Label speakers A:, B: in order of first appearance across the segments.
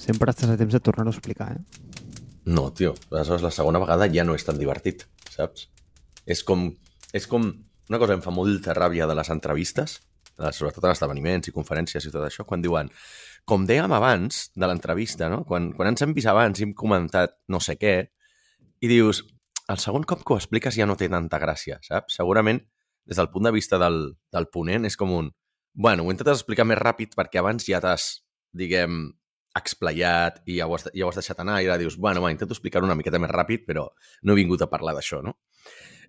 A: Sempre estàs a temps de tornar-ho a explicar, eh?
B: No, tio. Aleshores, la segona vegada ja no és tan divertit, saps? És com... És com... Una cosa em fa molta ràbia de les entrevistes, sobretot en esdeveniments i conferències i tot això, quan diuen com dèiem abans de l'entrevista, no? quan, quan ens hem vist abans i hem comentat no sé què, i dius, el segon cop que ho expliques ja no té tanta gràcia, saps? Segurament, des del punt de vista del, del ponent, és com un... Bueno, ho intentes explicar més ràpid perquè abans ja t'has, diguem, explayat i ja ho has, ja ho has deixat anar i ara dius, bueno, va, intento explicar una miqueta més ràpid, però no he vingut a parlar d'això, no?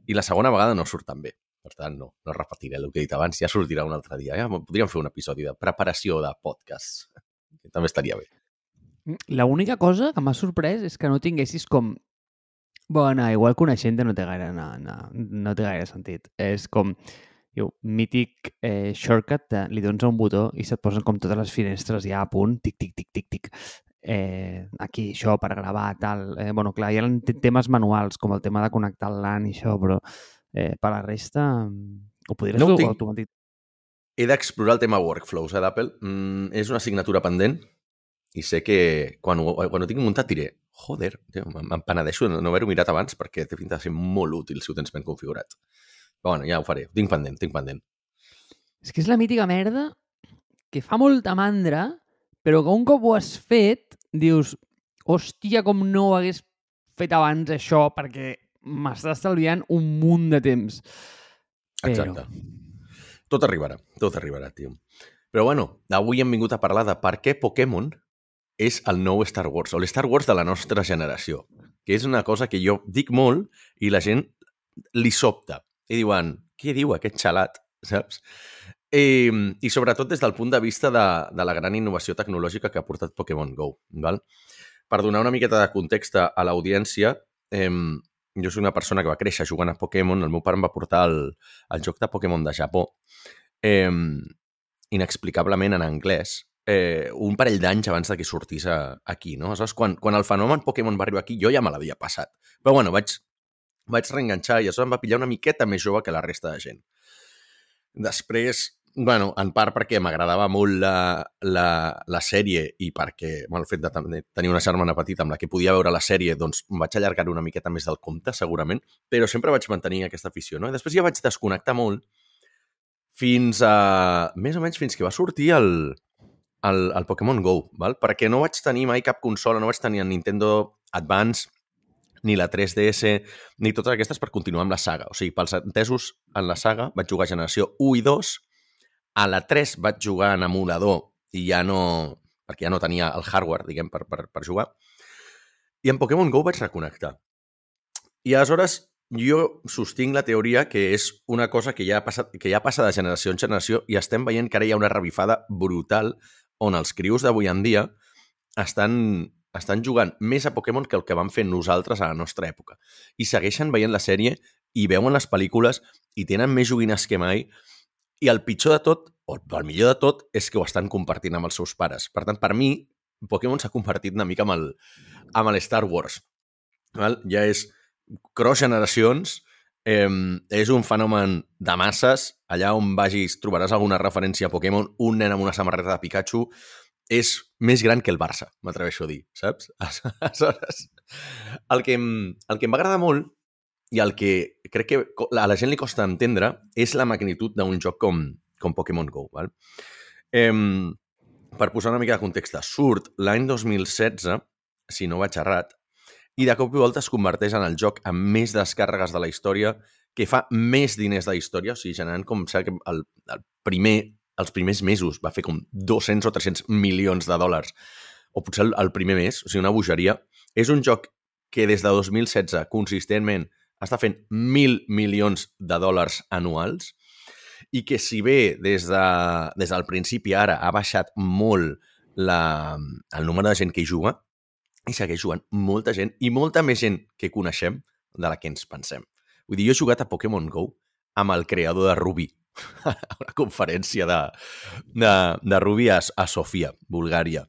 B: I la segona vegada no surt tan bé. Per tant, no, no repetiré el que he dit abans, ja sortirà un altre dia. Ja podríem fer un episodi de preparació de podcast. Que també estaria bé.
A: La única cosa que m'ha sorprès és que no tinguessis com... Bueno, igual coneixent no té gaire, no, no, no té gaire sentit. És com diu, mític eh, shortcut, de, li dones un botó i se't posen com totes les finestres ja a punt, tic, tic, tic, tic, tic. Eh, aquí, això, per gravar, tal. Eh, bueno, clar, hi ha temes manuals, com el tema de connectar el LAN i això, però eh, per la resta ho podries no
B: ho tinc. He d'explorar el tema workflows eh, d'Apple. Mm, és una assignatura pendent i sé que quan ho, quan ho tinc muntat diré joder, me'n penedeixo de no haver-ho mirat abans perquè té pinta de ser molt útil si ho tens ben configurat. Però bueno, ja ho faré. Tinc pendent, tinc pendent.
A: És que és la mítica merda que fa molta mandra, però que un cop ho has fet, dius, hòstia, com no ho hagués fet abans això, perquè m'està estalviant un munt de temps.
B: Però... Exacte. Tot arribarà, tot arribarà, tio. Però bueno, avui hem vingut a parlar de per què Pokémon és el nou Star Wars, o l'Star Wars de la nostra generació, que és una cosa que jo dic molt i la gent li sobta i diuen, què diu aquest xalat, saps? I, I sobretot des del punt de vista de, de la gran innovació tecnològica que ha portat Pokémon GO. Val? Per donar una miqueta de context a l'audiència, eh, jo soc una persona que va créixer jugant a Pokémon, el meu pare em va portar el, el joc de Pokémon de Japó, eh, inexplicablement en anglès, eh, un parell d'anys abans de que sortís a, aquí, no? Aleshores, quan, quan el fenomen Pokémon va arribar aquí, jo ja me l'havia passat. Però bueno, vaig vaig reenganxar i això em va pillar una miqueta més jove que la resta de gent. Després, bueno, en part perquè m'agradava molt la, la, la sèrie i perquè bueno, el fet de tenir una germana petita amb la que podia veure la sèrie, doncs em vaig allargar una miqueta més del compte, segurament, però sempre vaig mantenir aquesta afició, no? I després ja vaig desconnectar molt fins a... més o menys fins que va sortir el, el, el Pokémon GO, val? perquè no vaig tenir mai cap consola, no vaig tenir el Nintendo Advance, ni la 3DS, ni totes aquestes per continuar amb la saga. O sigui, pels entesos en la saga, vaig jugar a generació 1 i 2, a la 3 vaig jugar en emulador i ja no... perquè ja no tenia el hardware, diguem, per, per, per jugar. I en Pokémon GO vaig reconnectar. I aleshores jo sostinc la teoria que és una cosa que ja ha passat, que ja passa de generació en generació i estem veient que ara hi ha una revifada brutal on els crius d'avui en dia estan estan jugant més a Pokémon que el que vam fer nosaltres a la nostra època. I segueixen veient la sèrie i veuen les pel·lícules i tenen més joguines que mai i el pitjor de tot, o el millor de tot, és que ho estan compartint amb els seus pares. Per tant, per mi, Pokémon s'ha compartit una mica amb el, amb el Star Wars. Val? Ja és cross generacions, eh, és un fenomen de masses. Allà on vagis trobaràs alguna referència a Pokémon, un nen amb una samarreta de Pikachu, és més gran que el Barça, m'atreveixo a dir, saps? Aleshores, el que, em, el que em va agradar molt i el que crec que a la gent li costa entendre és la magnitud d'un joc com, com Pokémon GO. Val? Eh, per posar una mica de context, surt l'any 2016, si no vaig errat, i de cop i volta es converteix en el joc amb més descàrregues de la història, que fa més diners de la història, o sigui, generant com el, el primer els primers mesos va fer com 200 o 300 milions de dòlars, o potser el, primer mes, o sigui, una bogeria. És un joc que des de 2016 consistentment està fent mil milions de dòlars anuals i que si bé des, de, des del principi ara ha baixat molt la, el número de gent que hi juga, i segueix jugant molta gent i molta més gent que coneixem de la que ens pensem. Vull dir, jo he jugat a Pokémon GO amb el creador de Ruby, una conferència de, de, de Ruby a, a Sofia, Bulgària.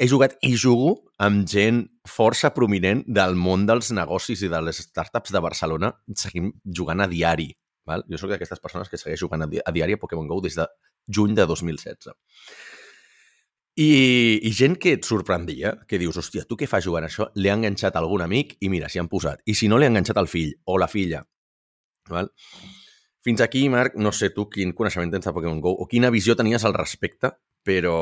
B: He jugat i jugo amb gent força prominent del món dels negocis i de les startups de Barcelona, seguim jugant a diari. Val? Jo sóc d'aquestes persones que segueix jugant a, di a diari a Pokémon GO des de juny de 2016. I, I gent que et sorprendria, que dius, hòstia, tu què fas jugant això? Li ha enganxat algun amic i mira, s'hi han posat. I si no, li ha enganxat el fill o la filla. Val? Fins aquí, Marc, no sé tu quin coneixement tens de Pokémon GO o quina visió tenies al respecte, però,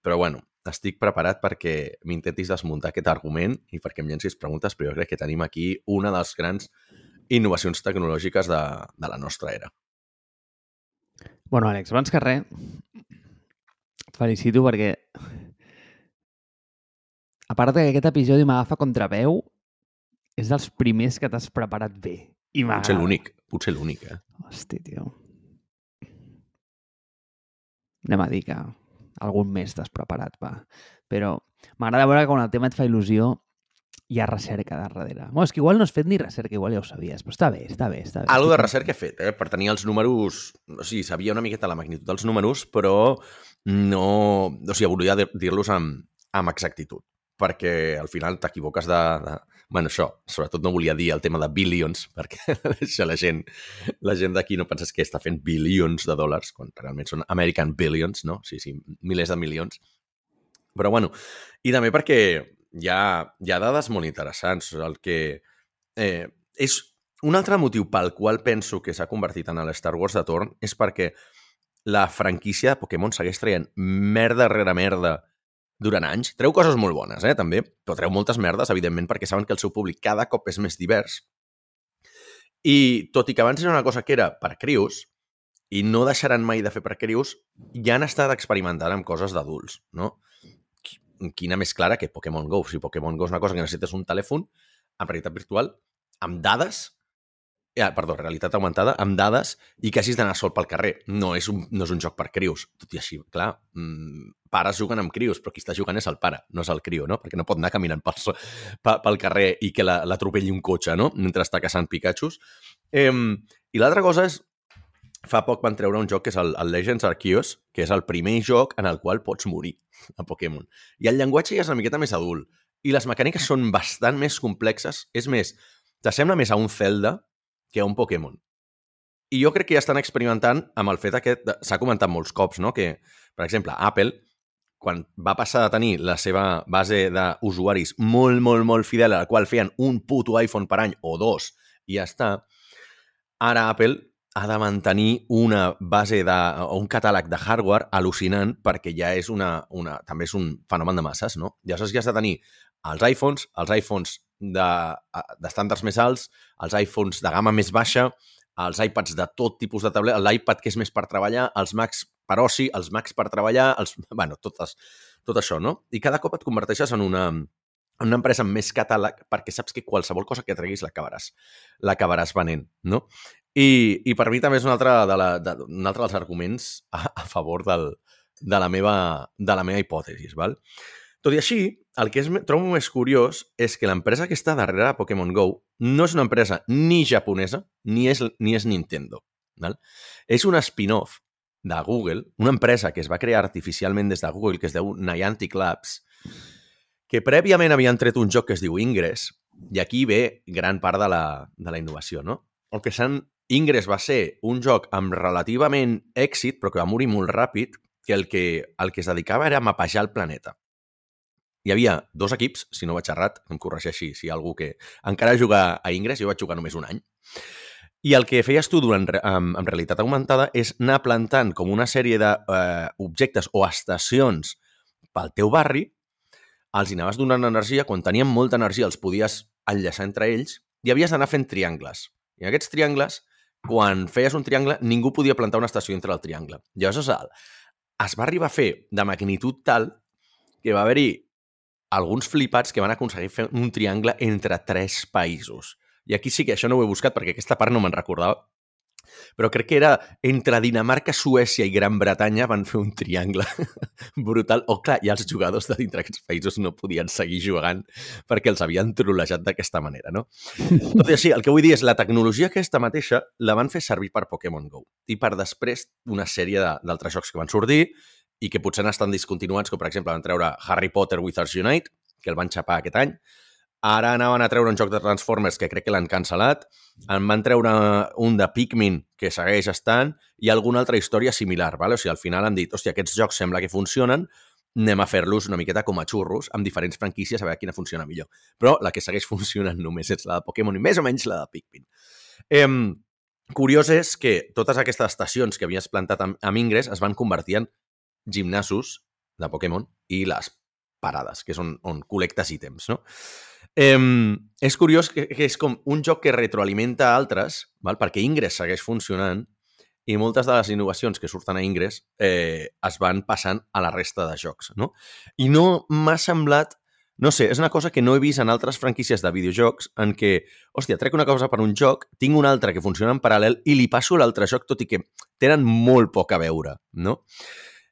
B: però bueno, estic preparat perquè m'intentis desmuntar aquest argument i perquè em llencis preguntes, però jo crec que tenim aquí una de les grans innovacions tecnològiques de, de la nostra era.
A: Bueno, Àlex, abans que res, et felicito perquè a part que aquest episodi m'agafa contraveu, és dels primers que t'has preparat bé. I
B: potser l'únic, potser l'únic, eh?
A: Hosti, tio. Anem a dir que algun mes t'has preparat, va. Però m'agrada veure que quan el tema et fa il·lusió hi ha recerca de darrere. Bueno, és que igual no has fet ni recerca, igual ja ho sabies, però està bé, està bé. Està bé.
B: Algo de recerca he fet, eh? per tenir els números... O sigui, sabia una miqueta la magnitud dels números, però no... O sigui, volia dir-los amb, amb exactitud, perquè al final t'equivoques de, de... Bueno, això, sobretot no volia dir el tema de billions, perquè això la gent, la gent d'aquí no penses que està fent billions de dòlars, quan realment són American billions, no? Sí, sí, milers de milions. Però bueno, i també perquè hi ha, hi ha dades molt interessants. El que eh, és un altre motiu pel qual penso que s'ha convertit en el Star Wars de torn és perquè la franquícia de Pokémon segueix traient merda rere merda durant anys. Treu coses molt bones, eh, també, però treu moltes merdes, evidentment, perquè saben que el seu públic cada cop és més divers. I tot i que abans era una cosa que era per crios, i no deixaran mai de fer per crios, ja han estat experimentant amb coses d'adults, no? quina més clara que Pokémon GO. Si Pokémon GO és una cosa que necessites un telèfon amb realitat virtual, amb dades, eh, perdó, realitat augmentada, amb dades i que hagis d'anar sol pel carrer. No és, un, no és un joc per crios. Tot i així, clar, mmm, pares juguen amb crios, però qui està jugant és el pare, no és el crio, no? Perquè no pot anar caminant pel, pel carrer i que l'atropelli un cotxe, no? Mentre està caçant Pikachus. Eh, I l'altra cosa és fa poc van treure un joc que és el, el Legends Arceus, que és el primer joc en el qual pots morir a Pokémon. I el llenguatge ja és una miqueta més adult. I les mecàniques són bastant més complexes. És més, t'assembla més a un Zelda que un Pokémon. I jo crec que ja estan experimentant amb el fet aquest... S'ha comentat molts cops, no?, que, per exemple, Apple, quan va passar de tenir la seva base d'usuaris molt, molt, molt fidel, a la qual feien un puto iPhone per any o dos, i ja està, ara Apple ha de mantenir una base de, o un catàleg de hardware al·lucinant perquè ja és una, una, també és un fenomen de masses, no? Llavors ja has de tenir els iPhones, els iPhones d'estàndards de, més alts, els iPhones de gamma més baixa, els iPads de tot tipus de tablet, l'iPad que és més per treballar, els Macs per oci, els Macs per treballar, els... bueno, totes, tot això, no? I cada cop et converteixes en una, una empresa amb més catàleg perquè saps que qualsevol cosa que treguis l'acabaràs l'acabaràs venent, no? I, I per mi també és un altre, de la, de, un altre dels arguments a, a favor del, de, la meva, de la meva hipòtesi. Val? Tot i així, el que és, trobo més curiós és que l'empresa que està darrere de Pokémon GO no és una empresa ni japonesa ni és, ni és Nintendo. Val? És un spin-off de Google, una empresa que es va crear artificialment des de Google, que es diu Niantic Labs, que prèviament havien tret un joc que es diu Ingress, i aquí ve gran part de la, de la innovació, no? El que s'han Ingress va ser un joc amb relativament èxit, però que va morir molt ràpid, que el que, el que es dedicava era a mapejar el planeta. Hi havia dos equips, si no vaig errat, em corregeixi si hi ha algú que encara juga a Ingress, jo vaig jugar només un any, i el que feies tu durant, amb, amb realitat augmentada és anar plantant com una sèrie d'objectes eh, o estacions pel teu barri, els hi anaves donant energia, quan tenien molta energia els podies enllaçar entre ells i havies d'anar fent triangles. I aquests triangles quan feies un triangle, ningú podia plantar una estació entre el triangle. Llavors, es va arribar a fer de magnitud tal que va haver-hi alguns flipats que van aconseguir fer un triangle entre tres països. I aquí sí que això no ho he buscat perquè aquesta part no me'n recordava, però crec que era entre Dinamarca, Suècia i Gran Bretanya van fer un triangle brutal. O, oh, clar, i els jugadors de dintre d'aquests països no podien seguir jugant perquè els havien trolejat d'aquesta manera, no? Tot i així, el que vull dir és la tecnologia aquesta mateixa la van fer servir per Pokémon GO i per després una sèrie d'altres jocs que van sortir i que potser han estat discontinuats, com per exemple van treure Harry Potter Wizards Unite, que el van xapar aquest any, Ara anaven a treure un joc de Transformers que crec que l'han cancel·lat. En van treure un de Pikmin que segueix estant i alguna altra història similar. Vale? O sigui, al final han dit, hòstia, aquests jocs sembla que funcionen, anem a fer-los una miqueta com a xurros amb diferents franquícies a veure quina funciona millor. Però la que segueix funcionant només és la de Pokémon i més o menys la de Pikmin. Eh, curiós és que totes aquestes estacions que havies plantat amb, amb Ingress es van convertir en gimnasos de Pokémon i les parades, que és on, on col·lectes ítems, no? Eh, és curiós que, que és com un joc que retroalimenta altres, val? perquè Ingress segueix funcionant i moltes de les innovacions que surten a Ingress eh, es van passant a la resta de jocs, no? I no m'ha semblat... No sé, és una cosa que no he vist en altres franquícies de videojocs en què, hòstia, trec una cosa per un joc, tinc una altra que funciona en paral·lel i li passo l'altre joc, tot i que tenen molt poc a veure, no?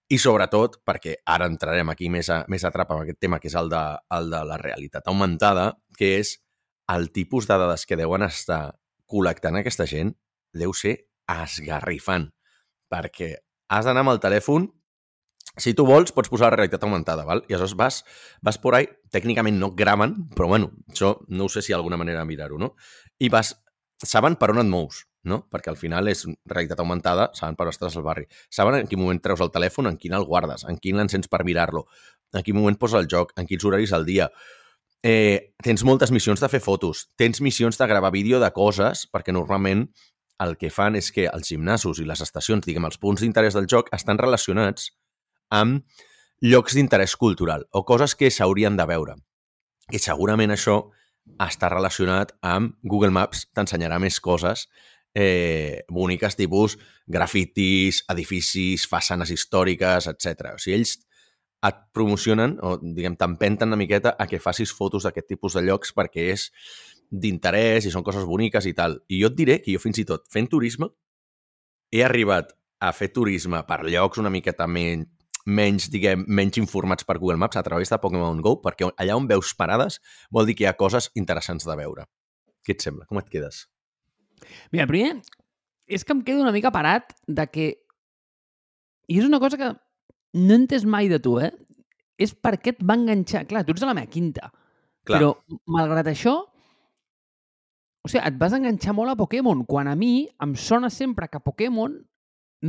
B: I sobretot, perquè ara entrarem aquí més a, més a trap amb aquest tema, que és el de, el de la realitat augmentada, que és el tipus de dades que deuen estar col·lectant aquesta gent deu ser esgarrifant, perquè has d'anar amb el telèfon si tu vols, pots posar la realitat augmentada, val? i aleshores vas, vas por ahí, tècnicament no graven, però bueno, això no ho sé si hi ha alguna manera de mirar-ho, no? I vas, saben per on et mous, no? Perquè al final és realitat augmentada, saben per on estàs al barri. Saben en quin moment treus el telèfon, en quin el guardes, en quin l'encens per mirar-lo, en quin moment poses el joc, en quins horaris al dia. Eh, tens moltes missions de fer fotos, tens missions de gravar vídeo de coses, perquè normalment el que fan és que els gimnasos i les estacions, diguem, els punts d'interès del joc estan relacionats amb llocs d'interès cultural o coses que s'haurien de veure. I segurament això està relacionat amb Google Maps, t'ensenyarà més coses eh, boniques, tipus grafitis, edificis, façanes històriques, etc. O sigui, ells et promocionen o, diguem, t'empenten una miqueta a que facis fotos d'aquest tipus de llocs perquè és d'interès i són coses boniques i tal. I jo et diré que jo fins i tot fent turisme he arribat a fer turisme per llocs una miqueta menys, menys, diguem, menys informats per Google Maps a través de Pokémon GO, perquè allà on veus parades vol dir que hi ha coses interessants de veure. Què et sembla? Com et quedes?
A: Mira, primer, és que em quedo una mica parat de que... I és una cosa que no he entès mai de tu, eh? És per què et va enganxar. Clar, tu ets de la meva quinta. Clar. Però, malgrat això, o sigui, et vas enganxar molt a Pokémon, quan a mi em sona sempre que Pokémon,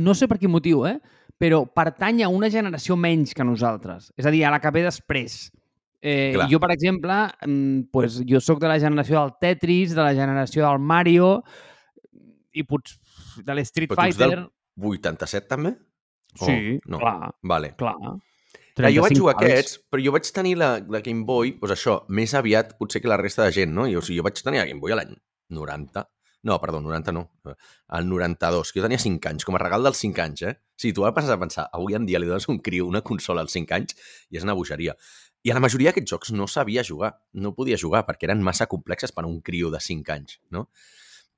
A: no sé per quin motiu, eh? però pertany a una generació menys que nosaltres. És a dir, a la que ve després. Eh, jo, per exemple, pues, jo sóc de la generació del Tetris, de la generació del Mario i potser de l'Street Fighter. Però
B: del 87 també?
A: Sí, oh, no. clar.
B: Vale.
A: clar.
B: Clar, jo vaig jugar anys. aquests, però jo vaig tenir la, la Game Boy, doncs això, més aviat potser que la resta de gent, no? I, o sigui, jo vaig tenir la Game Boy a l'any 90. No, perdó, 90 no. El 92, que jo tenia 5 anys, com a regal dels 5 anys, eh? Sí, tu ara passes a pensar, avui en dia li dones un criu una consola als 5 anys i és una bogeria. I a la majoria d'aquests jocs no sabia jugar, no podia jugar perquè eren massa complexes per a un criu de 5 anys, no?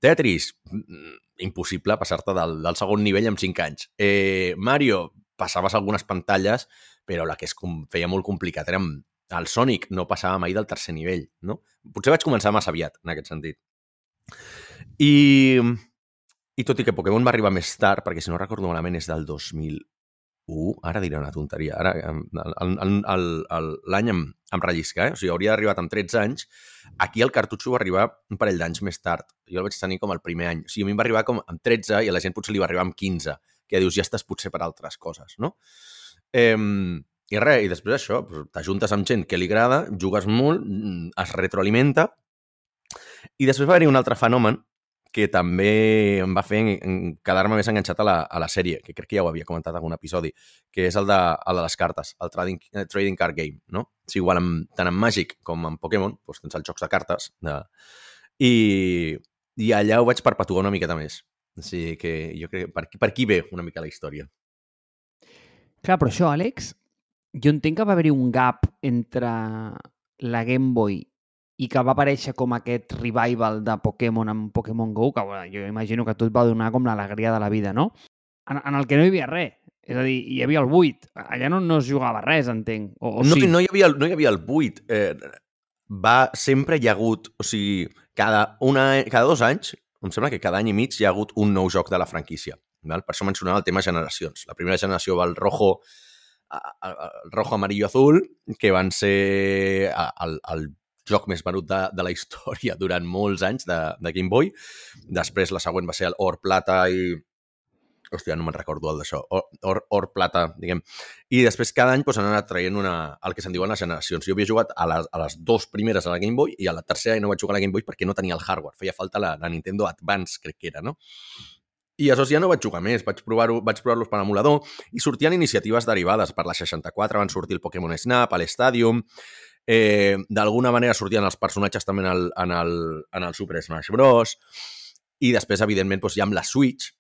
B: Tetris, mm, impossible passar-te del, del segon nivell amb 5 anys. Eh, Mario, passaves algunes pantalles, però la que es feia molt complicat era el Sonic, no passava mai del tercer nivell, no? Potser vaig començar massa aviat, en aquest sentit. I, i tot i que Pokémon va arribar més tard, perquè si no recordo malament és del 2001, ara diré una tonteria, ara l'any em, em rellisca, eh? o sigui, hauria arribat amb 13 anys, aquí el cartutxo va arribar un parell d'anys més tard, jo el vaig tenir com el primer any, o sigui, a mi em va arribar com amb 13 i a la gent potser li va arribar amb 15, que dius, ja estàs potser per altres coses, no? Eh, I res, i després això, t'ajuntes amb gent que li agrada, jugues molt, mm, es retroalimenta, i després va haver-hi un altre fenomen que també em va fer quedar-me més enganxat a la, a la sèrie, que crec que ja ho havia comentat en algun episodi, que és el de, el de les cartes, el trading, el trading card game, no? Si igual amb, tant en Magic com en Pokémon, doncs tens els jocs de cartes, de... i, i allà ho vaig perpetuar una miqueta més. O sigui que jo crec que per, per aquí ve una mica la història.
A: Clar, però això, Àlex, jo entenc que va haver-hi un gap entre la Game Boy i que va aparèixer com aquest revival de Pokémon amb Pokémon GO, que bueno, jo imagino que tot va donar com l'alegria de la vida, no? En, en el que no hi havia res. És a dir, hi havia el buit. Allà no, no es jugava res, entenc. O, o
B: no,
A: sí?
B: no, hi havia, no hi havia el buit. Eh, va, sempre hi ha hagut, o sigui, cada, una, cada dos anys em sembla que cada any i mig hi ha hagut un nou joc de la franquícia. Val? Per això mencionava el tema generacions. La primera generació va el rojo, el rojo, amarillo, azul, que van ser el, el joc més venut de, de la història durant molts anys de, de Game Boy. Després la següent va ser el or, plata i, hòstia, no me'n recordo el d'això, or, or, or, plata, diguem. I després cada any doncs, han anat traient una, el que se'n diuen les generacions. Jo havia jugat a les, a les dos primeres a la Game Boy i a la tercera no vaig jugar a la Game Boy perquè no tenia el hardware. Feia falta la, la Nintendo Advance, crec que era, no? I aleshores ja no vaig jugar més, vaig provar-los vaig provar per emulador i sortien iniciatives derivades. Per la 64 van sortir el Pokémon Snap, l'Stadium, eh, d'alguna manera sortien els personatges també en el, en el, en el Super Smash Bros. I després, evidentment, doncs, ja amb la Switch,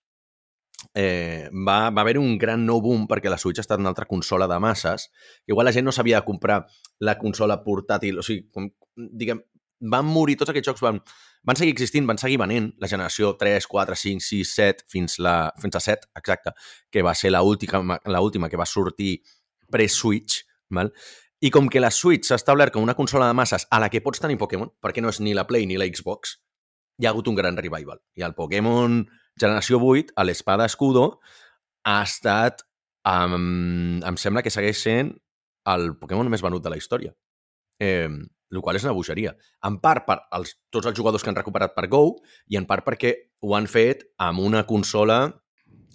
B: eh, va, va haver un gran nou boom perquè la Switch ha estat una altra consola de masses. Igual la gent no sabia comprar la consola portàtil, o sigui, com, diguem, van morir, tots aquests jocs van, van seguir existint, van seguir venent la generació 3, 4, 5, 6, 7, fins, la, fins a 7, exacte, que va ser l'última última que va sortir pre-Switch, val? I com que la Switch s'ha establert com una consola de masses a la que pots tenir Pokémon, perquè no és ni la Play ni la Xbox, hi ha hagut un gran revival. I el Pokémon generació 8, a l'Espada Escudo, ha estat, um, em sembla que segueix sent el Pokémon més venut de la història. Eh, el qual és una bogeria. En part per als, tots els jugadors que han recuperat per Go i en part perquè ho han fet amb una consola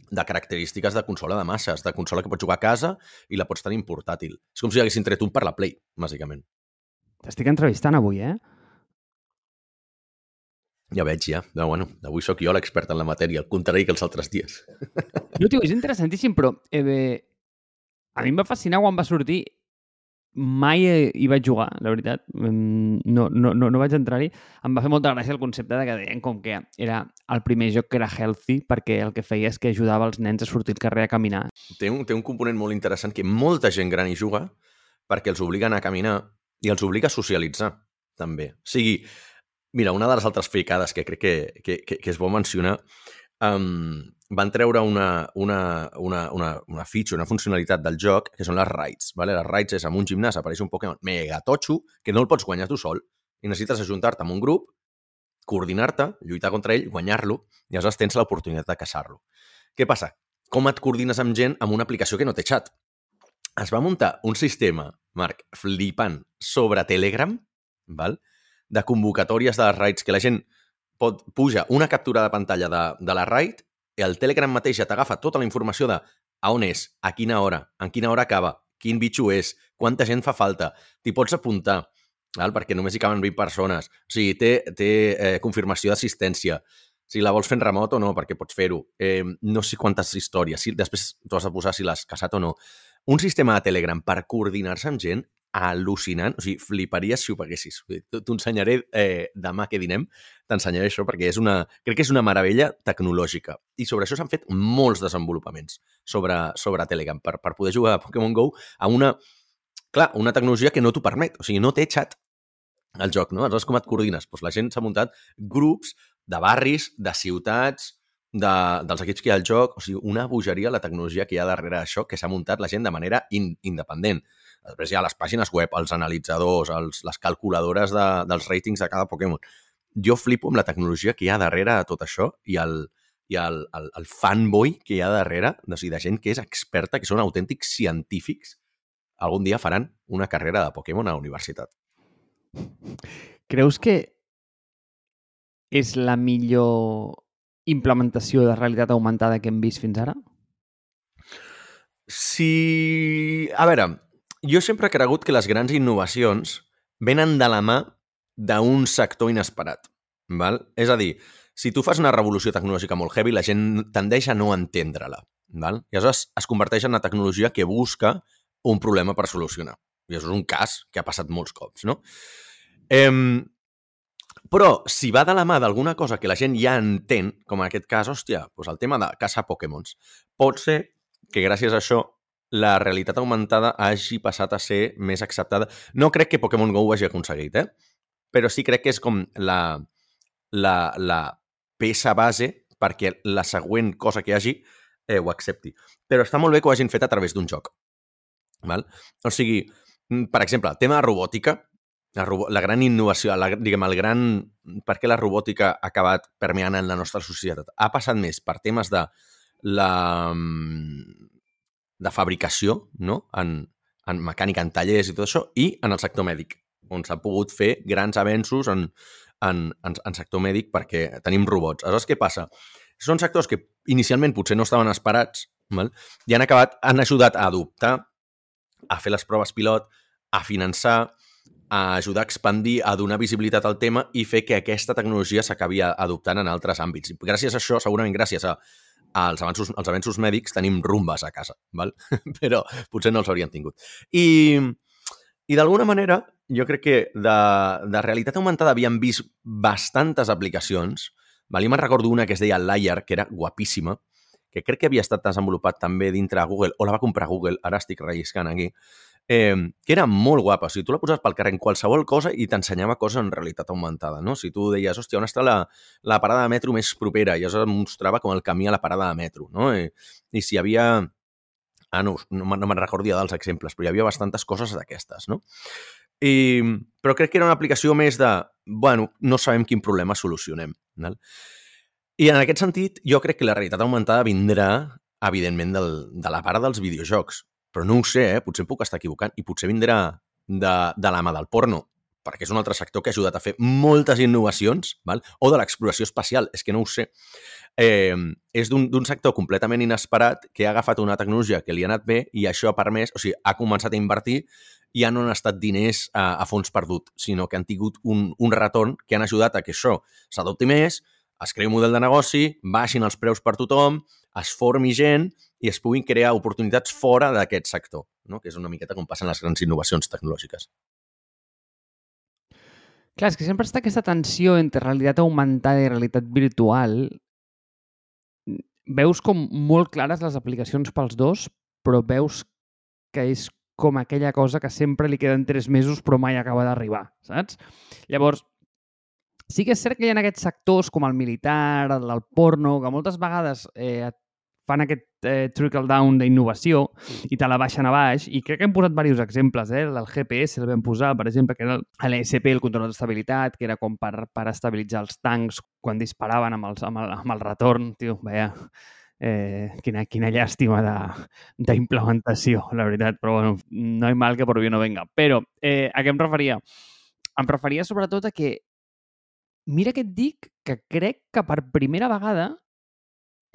B: de característiques de consola de masses, de consola que pots jugar a casa i la pots tenir en portàtil. És com si haguessin tret un per la Play, bàsicament.
A: T'estic entrevistant avui, eh?
B: Ja veig, ja. No, bueno, avui sóc jo l'expert en la matèria, al contrari que els altres dies.
A: No, tio, és interessantíssim, però eh, a mi em va fascinar quan va sortir mai hi vaig jugar, la veritat. No, no, no, no vaig entrar-hi. Em va fer molta gràcia el concepte de que deien com que era el primer joc que era healthy perquè el que feia és que ajudava els nens a sortir al carrer a caminar.
B: Té un, té un component molt interessant que molta gent gran hi juga perquè els obliguen a caminar i els obliga a socialitzar, també. O sigui, mira, una de les altres fricades que crec que, que, que, que és bo mencionar um, van treure una, una, una, una, una feature, una funcionalitat del joc, que són les raids. Vale? Les raids és amb un gimnàs, apareix un Pokémon mega totxo, que no el pots guanyar tu sol, i necessites ajuntar-te amb un grup, coordinar-te, lluitar contra ell, guanyar-lo, i aleshores tens l'oportunitat de caçar-lo. Què passa? Com et coordines amb gent amb una aplicació que no té xat? Es va muntar un sistema, Marc, flipant, sobre Telegram, val? de convocatòries de les raids, que la gent pot, puja una captura de pantalla de, de la raid el Telegram mateix ja t'agafa tota la informació de a on és, a quina hora, en quina hora acaba, quin bitxo és, quanta gent fa falta, t'hi pots apuntar, val? perquè només hi caben 20 persones. O sigui, té, té eh, confirmació d'assistència. Si la vols en remot o no, perquè pots fer-ho. Eh, no sé quantes històries. Si, després t'ho has de posar si l'has casat o no. Un sistema de Telegram per coordinar-se amb gent al·lucinant. O sigui, fliparies si ho paguessis. T'ho ensenyaré eh, demà que dinem, t'ensenyaré això perquè és una, crec que és una meravella tecnològica. I sobre això s'han fet molts desenvolupaments sobre, sobre Telegram per, per poder jugar a Pokémon GO a una, clar, una tecnologia que no t'ho permet. O sigui, no té xat al joc, no? Aleshores, com et coordines? Doncs la gent s'ha muntat grups de barris, de ciutats, de, dels equips que hi ha al joc, o sigui, una bogeria la tecnologia que hi ha darrere d'això que s'ha muntat la gent de manera in, independent. Després hi ha les pàgines web, els analitzadors, els, les calculadores de, dels ratings de cada Pokémon. Jo flipo amb la tecnologia que hi ha darrere de tot això i el, i el, el, el fanboy que hi ha darrere, o sigui, de gent que és experta, que són autèntics científics, algun dia faran una carrera de Pokémon a la universitat.
A: Creus que és la millor implementació de realitat augmentada que hem vist fins ara?
B: Sí... A veure, jo sempre he cregut que les grans innovacions venen de la mà d'un sector inesperat. Val? És a dir, si tu fas una revolució tecnològica molt heavy, la gent tendeix a no entendre-la. Val? I aleshores es converteix en una tecnologia que busca un problema per solucionar. I això és un cas que ha passat molts cops, no? Eh, però, si va de la mà d'alguna cosa que la gent ja entén, com en aquest cas, hòstia, doncs el tema de caçar Pokémons, pot ser que gràcies a això la realitat augmentada hagi passat a ser més acceptada. No crec que Pokémon GO ho hagi aconseguit, eh? Però sí crec que és com la, la, la peça base perquè la següent cosa que hi hagi eh, ho accepti. Però està molt bé que ho hagin fet a través d'un joc. Val? O sigui, mm, per exemple, el tema de robòtica, la, la gran innovació, la, diguem, el gran... Per què la robòtica ha acabat permeant en la nostra societat? Ha passat més per temes de la mm, de fabricació, no? en, en mecànica, en tallers i tot això, i en el sector mèdic, on s'ha pogut fer grans avenços en, en, en, en sector mèdic perquè tenim robots. Aleshores, què passa? Són sectors que inicialment potser no estaven esperats val? i han acabat, han ajudat a adoptar, a fer les proves pilot, a finançar, a ajudar a expandir, a donar visibilitat al tema i fer que aquesta tecnologia s'acabi adoptant en altres àmbits. I gràcies a això, segurament gràcies a, als avanços, als avenços mèdics, tenim rumbes a casa, val? però potser no els hauríem tingut. I, i d'alguna manera, jo crec que de, de realitat augmentada havíem vist bastantes aplicacions. Val? I me'n recordo una que es deia Layer, que era guapíssima, que crec que havia estat desenvolupat també dintre de Google, o la va comprar Google, ara estic relliscant aquí, eh, que era molt guapa. O sigui, tu la poses pel carrer en qualsevol cosa i t'ensenyava coses en realitat augmentada, no? Si tu deies, hòstia, on està la, la parada de metro més propera? I et mostrava com el camí a la parada de metro, no? I, i si hi havia... Ah, no, no, no me'n recordia dels exemples, però hi havia bastantes coses d'aquestes, no? I, però crec que era una aplicació més de, bueno, no sabem quin problema solucionem. No? I en aquest sentit, jo crec que la realitat augmentada vindrà, evidentment, del, de la part dels videojocs. Però no ho sé, eh? potser em puc estar equivocant. I potser vindrà de, de la mà del porno, perquè és un altre sector que ha ajudat a fer moltes innovacions, val? o de l'exploració espacial, és que no ho sé. Eh, és d'un sector completament inesperat que ha agafat una tecnologia que li ha anat bé i això ha permès, o sigui, ha començat a invertir i ja no han estat diners a, a fons perdut, sinó que han tingut un, un retorn que han ajudat a que això s'adopti més, es creï un model de negoci, baixin els preus per tothom, es formi gent i es puguin crear oportunitats fora d'aquest sector, no? que és una miqueta com passen les grans innovacions tecnològiques.
A: Clar, és que sempre està aquesta tensió entre realitat augmentada i realitat virtual. Veus com molt clares les aplicacions pels dos, però veus que és com aquella cosa que sempre li queden tres mesos però mai acaba d'arribar, saps? Llavors, sí que és cert que hi ha aquests sectors com el militar, el, porno, que moltes vegades eh, et fan aquest eh, trickle-down d'innovació i te la baixen a baix. I crec que hem posat diversos exemples. Eh? El GPS el vam posar, per exemple, que era l'ESP, el control d'estabilitat, que era com per, per estabilitzar els tancs quan disparaven amb, els, amb, el, amb el retorn. Tio, veia, eh, quina, quina llàstima d'implementació, la veritat. Però bueno, no hi mal que por bien no venga. Però eh, a què em referia? Em referia sobretot a que mira que et dic que crec que per primera vegada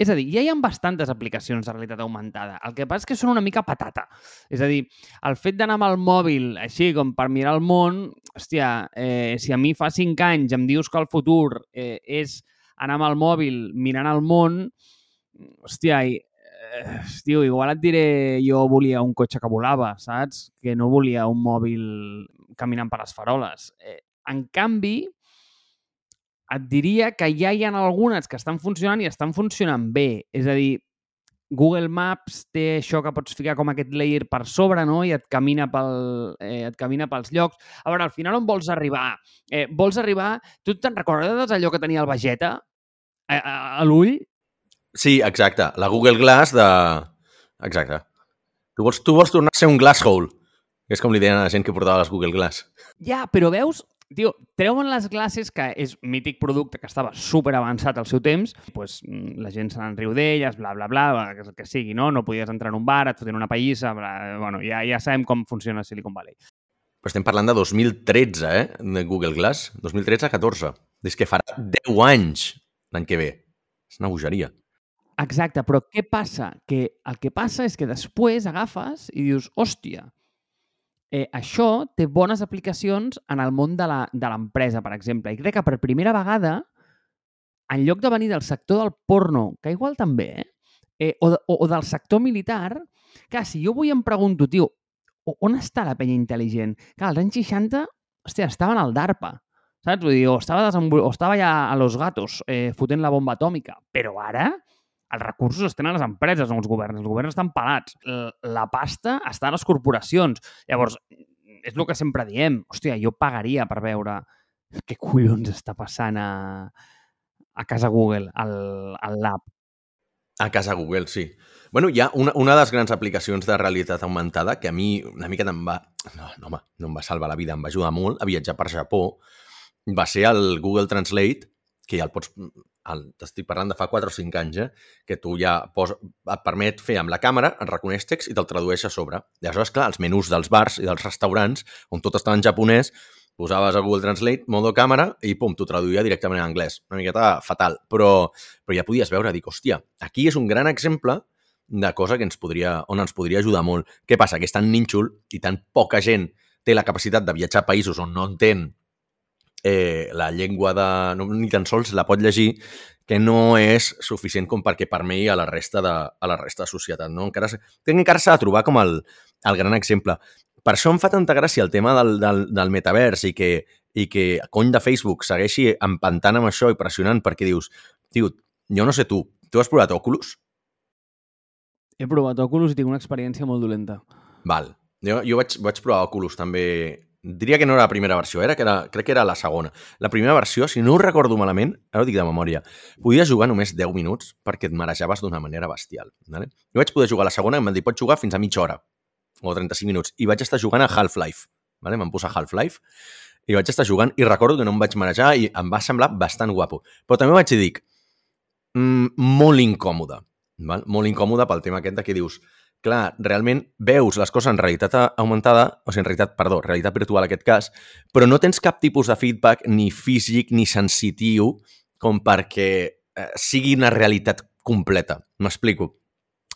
A: és a dir, ja hi ha bastantes aplicacions de realitat augmentada. El que passa és que són una mica patata. És a dir, el fet d'anar amb el mòbil així com per mirar el món, hòstia, eh, si a mi fa cinc anys em dius que el futur eh, és anar amb el mòbil mirant el món, hòstia, i, eh, tio, igual et diré jo volia un cotxe que volava, saps? Que no volia un mòbil caminant per les faroles. Eh, en canvi, et diria que ja hi ha algunes que estan funcionant i estan funcionant bé. És a dir, Google Maps té això que pots ficar com aquest layer per sobre no? i et camina, pel, eh, et camina pels llocs. A veure, al final on vols arribar? Eh, vols arribar... Tu te'n recordes d'allò que tenia el Vegeta a, a, a l'ull?
B: Sí, exacte. La Google Glass de... Exacte. Tu vols, tu vols tornar a ser un glass hole, és com li deien a la gent que portava les Google Glass.
A: Ja, però veus, Tio, treuen les classes, que és mític producte que estava super avançat al seu temps, pues, mm, la gent se n'en riu d'elles, bla, bla, bla, que, que sigui, no? No podies entrar en un bar, et foten una pallissa, bla, bueno, ja, ja sabem com funciona Silicon Valley.
B: Però estem parlant de 2013, eh? De Google Glass. 2013-14. És que farà 10 anys l'any que ve. És una bogeria.
A: Exacte, però què passa? Que el que passa és que després agafes i dius, hòstia, eh, això té bones aplicacions en el món de l'empresa, per exemple. I crec que per primera vegada, en lloc de venir del sector del porno, que igual també, eh? eh o, o, o del sector militar, clar, si jo avui em pregunto, tio, on està la penya intel·ligent? Clar, als anys 60, hòstia, estaven al DARPA, saps? Vull dir, o estava, o estava ja a Los Gatos eh, fotent la bomba atòmica, però ara els recursos estan a les empreses, no els governs. Els governs estan pelats. La pasta està a les corporacions. Llavors, és el que sempre diem. Hòstia, jo pagaria per veure què collons està passant a, a casa Google, al, al lab.
B: A casa Google, sí. Bueno, hi ha una, una de les grans aplicacions de realitat augmentada que a mi una mica em va... No, no, home, no em va salvar la vida, em va ajudar molt a viatjar per Japó. Va ser el Google Translate, que ja el pots t'estic parlant de fa 4 o 5 anys, eh? que tu ja pos, et permet fer amb la càmera, et reconeix text i te'l tradueix a sobre. I aleshores, clar, els menús dels bars i dels restaurants, on tot està en japonès, Posaves a Google Translate, modo càmera, i pum, t'ho traduïa directament en anglès. Una miqueta fatal, però, però ja podies veure, dic, hòstia, aquí és un gran exemple de cosa que ens podria, on ens podria ajudar molt. Què passa? Que és tan nínxol i tan poca gent té la capacitat de viatjar a països on no entén eh, la llengua de... No, ni tan sols la pot llegir, que no és suficient com perquè permei a la resta de, a la resta de societat. No? Encara, encara s'ha de trobar com el, el gran exemple. Per això em fa tanta gràcia el tema del, del, del metavers i que, i que cony de Facebook segueixi empantant amb això i pressionant perquè dius, tio, jo no sé tu, tu has provat Oculus?
A: He provat Oculus i tinc una experiència molt dolenta.
B: Val. Jo, jo vaig, vaig provar Oculus també diria que no era la primera versió, era que era, crec que era la segona. La primera versió, si no ho recordo malament, ara ho dic de memòria, podies jugar només 10 minuts perquè et marejaves d'una manera bestial. Vale? Jo vaig poder jugar la segona i em van dir, pots jugar fins a mitja hora o 35 minuts. I vaig estar jugant a Half-Life. Vale? Vam posar Half-Life i vaig estar jugant i recordo que no em vaig marejar i em va semblar bastant guapo. Però també vaig dir, mm, molt incòmode. Val? Molt incòmode pel tema aquest de que dius, clar, realment veus les coses en realitat augmentada, o sigui, en realitat, perdó, realitat virtual en aquest cas, però no tens cap tipus de feedback ni físic ni sensitiu com perquè eh, sigui una realitat completa. M'explico.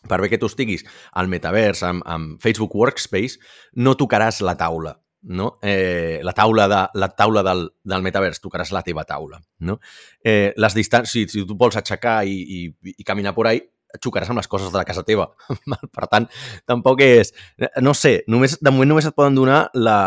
B: Per bé que tu estiguis al metavers amb, amb Facebook Workspace, no tocaràs la taula, no? Eh, la taula, de, la taula del, del metavers, tocaràs la teva taula, no? Eh, les distàncies, si, si tu vols aixecar i, i, i caminar por ahí, xocaràs amb les coses de la casa teva. per tant, tampoc és... No sé, només, de moment només et poden donar la,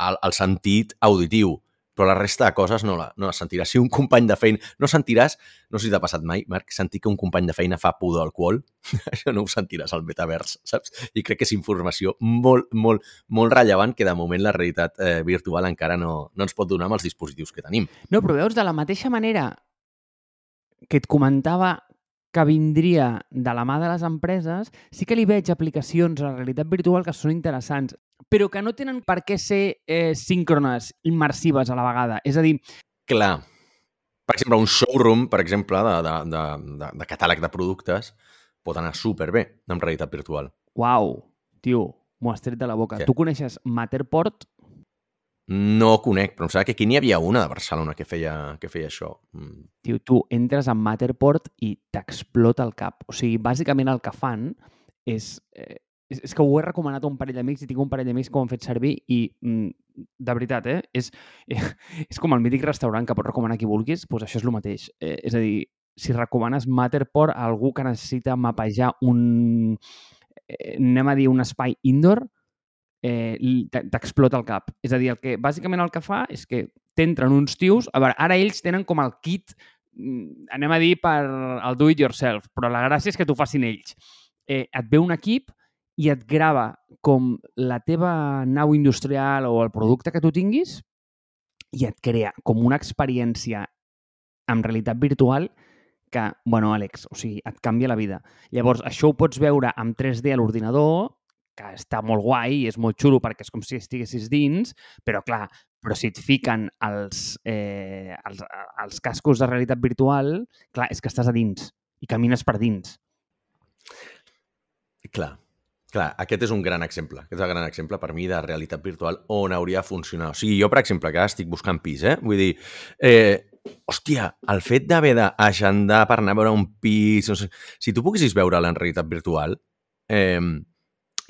B: el, el sentit auditiu, però la resta de coses no la, no la sentiràs. Si un company de feina... No sentiràs, no sé si t'ha passat mai, Marc, sentir que un company de feina fa al qual, això no ho sentiràs al metavers, saps? I crec que és informació molt, molt, molt rellevant que de moment la realitat eh, virtual encara no, no ens pot donar amb els dispositius que tenim.
A: No, però veus, de la mateixa manera que et comentava que vindria de la mà de les empreses, sí que li veig aplicacions a la realitat virtual que són interessants, però que no tenen per què ser eh, síncrones, immersives a la vegada. És a dir...
B: Clar. Per exemple, un showroom, per exemple, de, de, de, de, de catàleg de productes, pot anar superbé en realitat virtual.
A: Uau, tio, m'ho has tret de la boca. Sí. Tu coneixes Matterport?
B: No conec, però em sembla que aquí n'hi havia una de Barcelona que feia, que feia això. Mm.
A: Tio, tu entres a Matterport i t'explota el cap. O sigui, bàsicament el que fan és... Eh, és, és que ho he recomanat a un parell d'amics i tinc un parell d'amics que ho han fet servir i, mm, de veritat, eh, és, eh, és com el mític restaurant que pots recomanar qui vulguis, doncs això és el mateix. Eh, és a dir, si recomanes Matterport a algú que necessita mapejar un, eh, anem a dir, un espai indoor, eh, t'explota el cap. És a dir, el que, bàsicament el que fa és que t'entren uns tios... A veure, ara ells tenen com el kit, mm, anem a dir, per el do it yourself, però la gràcia és que t'ho facin ells. Eh, et ve un equip i et grava com la teva nau industrial o el producte que tu tinguis i et crea com una experiència en realitat virtual que, bueno, Àlex, o sigui, et canvia la vida. Llavors, això ho pots veure amb 3D a l'ordinador que està molt guai i és molt xulo perquè és com si estiguessis dins, però clar, però si et fiquen els, eh, els, els cascos de realitat virtual, clar, és que estàs a dins i camines per dins.
B: Clar, clar, aquest és un gran exemple. Aquest és un gran exemple per mi de realitat virtual on hauria de funcionar. O sigui, jo, per exemple, que estic buscant pis, eh? Vull dir, eh, hòstia, el fet d'haver d'agendar per anar a veure un pis... No sé, si tu poguessis veure-la en realitat virtual, eh,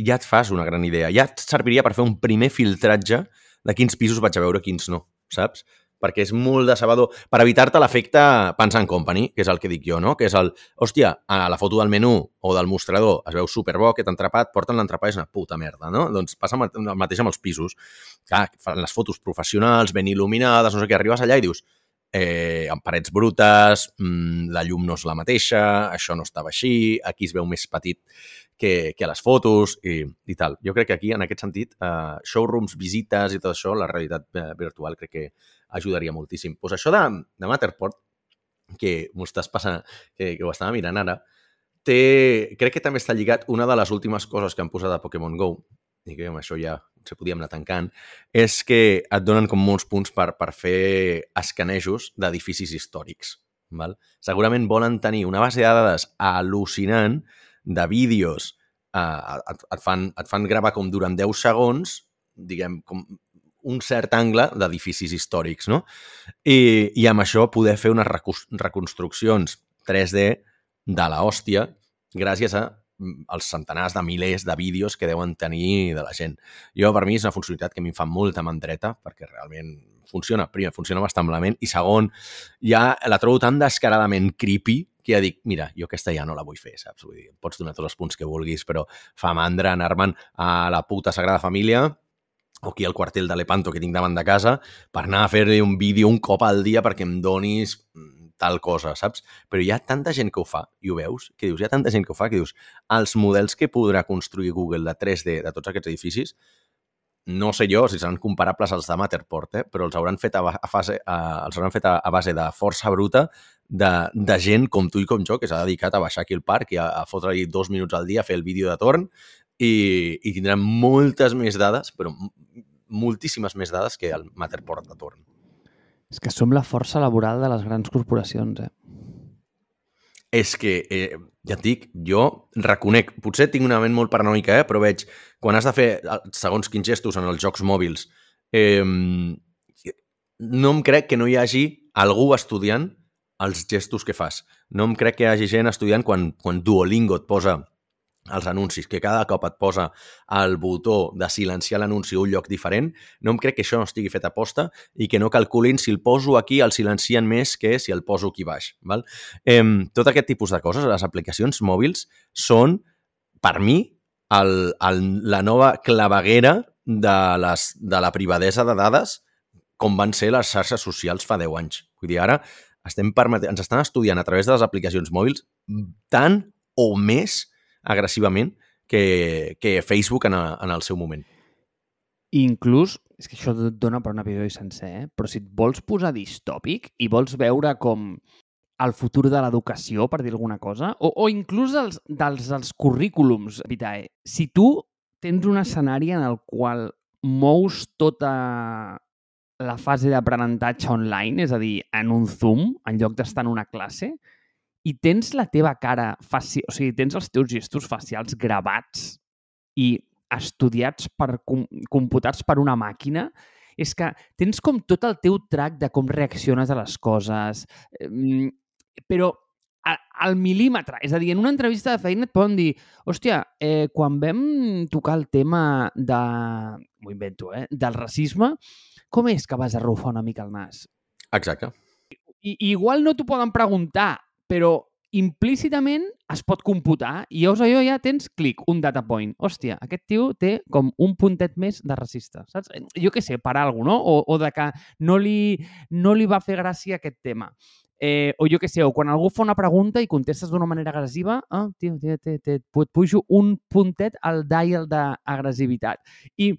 B: ja et fas una gran idea. Ja et serviria per fer un primer filtratge de quins pisos vaig a veure, quins no, saps? Perquè és molt decebedor. Per evitar-te l'efecte Pans and Company, que és el que dic jo, no? Que és el, hòstia, a la foto del menú o del mostrador es veu superbo aquest entrepat, porten l'entrepat, és una puta merda, no? Doncs passa el mateix amb els pisos. Clar, fan les fotos professionals, ben il·luminades, no sé què, arribes allà i dius, eh, amb parets brutes, mmm, la llum no és la mateixa, això no estava així, aquí es veu més petit que, que a les fotos i, i tal. Jo crec que aquí, en aquest sentit, eh, showrooms, visites i tot això, la realitat eh, virtual crec que ajudaria moltíssim. Pues això de, de Matterport, que m'ho estàs passant, que, que ho estava mirant ara, té, crec que també està lligat una de les últimes coses que han posat a Pokémon GO, i que amb això ja se podíem anar tancant, és que et donen com molts punts per, per fer escanejos d'edificis històrics. Val? Segurament volen tenir una base de dades al·lucinant de vídeos eh, et, et, fan, et fan gravar com durant 10 segons, diguem, com un cert angle d'edificis històrics, no? I, I amb això poder fer unes reconstruccions 3D de la hòstia gràcies a els centenars de milers de vídeos que deuen tenir de la gent. Jo, per mi, és una funcionalitat que a mi em fa molta mandreta, perquè realment funciona. Primer, funciona bastant i segon, ja la trobo tan descaradament creepy que ja dic, mira, jo aquesta ja no la vull fer, saps? Vull dir, pots donar tots els punts que vulguis, però fa mandra anar-me'n a la puta Sagrada Família o aquí al quartel de Lepanto que tinc davant de casa per anar a fer-li un vídeo un cop al dia perquè em donis mm, tal cosa, saps? Però hi ha tanta gent que ho fa, i ho veus, que dius, hi ha tanta gent que ho fa, que dius, els models que podrà construir Google de 3D de tots aquests edificis, no sé jo si seran comparables als de Matterport, eh? però els hauran fet a, a, fase, a, els hauran fet a, a base de força bruta de, de gent com tu i com jo, que s'ha dedicat a baixar aquí al parc i a, a fotre-hi dos minuts al dia a fer el vídeo de torn i, i tindrem moltes més dades, però moltíssimes més dades que el Matterport de torn.
A: És que som la força laboral de les grans corporacions, eh?
B: És que, eh, ja et dic, jo reconec, potser tinc una ment molt paranoica, eh, però veig, quan has de fer segons quins gestos en els jocs mòbils, eh, no em crec que no hi hagi algú estudiant els gestos que fas. No em crec que hi hagi gent estudiant quan, quan Duolingo et posa els anuncis, que cada cop et posa el botó de silenciar l'anunci a un lloc diferent, no em crec que això no estigui fet a posta i que no calculin si el poso aquí el silencien més que si el poso aquí baix. Val? Eh, tot aquest tipus de coses, les aplicacions mòbils, són, per mi, el, el, la nova claveguera de, les, de la privadesa de dades com van ser les xarxes socials fa 10 anys. Vull dir, ara estem ens estan estudiant a través de les aplicacions mòbils tant o més agressivament que, que Facebook en, a, en el seu moment.
A: inclús, és que això et dona per un episodi sencer, eh? però si et vols posar distòpic i vols veure com el futur de l'educació, per dir alguna cosa, o, o inclús dels, dels, dels currículums, Vitae, si tu tens un escenari en el qual mous tota la fase d'aprenentatge online, és a dir, en un Zoom, en lloc d'estar en una classe, i tens la teva cara faci... o sigui, tens els teus gestos facials gravats i estudiats per com, computats per una màquina, és que tens com tot el teu trac de com reacciones a les coses, però al mil·límetre. És a dir, en una entrevista de feina et poden dir hòstia, eh, quan vam tocar el tema de... m'ho invento, eh? Del racisme, com és que vas arrufar una mica el nas?
B: Exacte.
A: I, igual no t'ho poden preguntar però implícitament es pot computar i llavors allò ja tens clic, un data point. Hòstia, aquest tio té com un puntet més de racista, saps? Jo què sé, per alguna no? O, o de que no li, no li va fer gràcia aquest tema. Eh, o jo què sé, o quan algú fa una pregunta i contestes d'una manera agressiva, ah, tio, tio, tio, tio, et pujo un puntet al dial d'agressivitat. I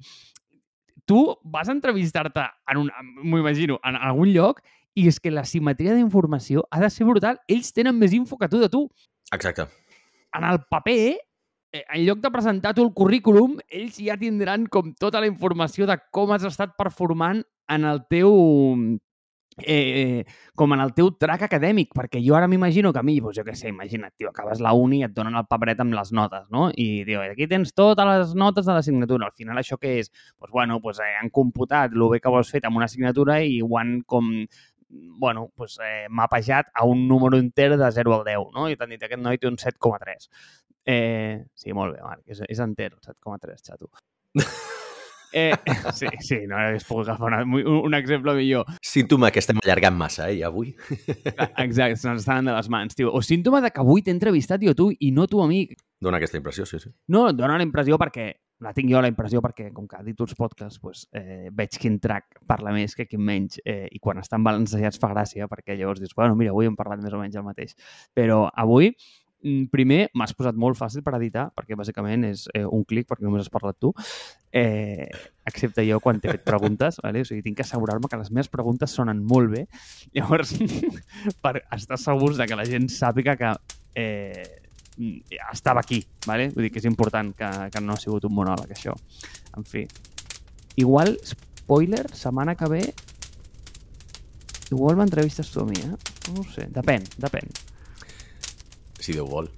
A: tu vas entrevistar-te en un, m'ho imagino, en algun lloc i és que la simetria d'informació ha de ser brutal. Ells tenen més info que tu de tu.
B: Exacte.
A: En el paper, eh, en lloc de presentar tu el currículum, ells ja tindran com tota la informació de com has estat performant en el teu eh, com en el teu track acadèmic, perquè jo ara m'imagino que a mi, doncs jo què sé, imagina't, tio, acabes la uni i et donen el paperet amb les notes, no? I, tio, aquí tens totes les notes de l'assignatura. Al final això què és? Doncs, pues, bueno, pues, eh, han computat el bé que vols fet amb una assignatura i ho han com bueno, pues, eh, mapejat a un número enter de 0 al 10, no? I t'han dit, aquest noi té un 7,3. Eh, sí, molt bé, Marc, és, és enter, 7,3, xato. Eh, sí, sí, no hagués pogut agafar una, un, un exemple millor.
B: Símptoma que estem allargant massa, eh, avui.
A: Exacte, se'ns estan de les mans, tio. O símptoma de que avui t'he entrevistat, jo, tu, i no tu, amic.
B: Dona aquesta impressió, sí, sí.
A: No, dona la impressió perquè la tinc jo la impressió perquè, com que dit uns podcasts, pues, eh, veig quin track parla més que quin menys eh, i quan estan balancejats fa gràcia perquè llavors dius, bueno, mira, avui hem parlat més o menys el mateix. Però avui, mm, primer, m'has posat molt fàcil per editar, perquè bàsicament és eh, un clic, perquè només has parlat tu, eh, excepte jo quan t'he fet preguntes, vale? o sigui, tinc que assegurar-me que les meves preguntes sonen molt bé, llavors, per estar segurs de que la gent sàpiga que eh, estava aquí, ¿vale? Vull dir que és important que, que no ha sigut un monòleg, això. En fi. Igual, spoiler, setmana que ve igual m'entrevistes tu a mi, eh? No ho sé, depèn, depèn.
B: Si Déu vol.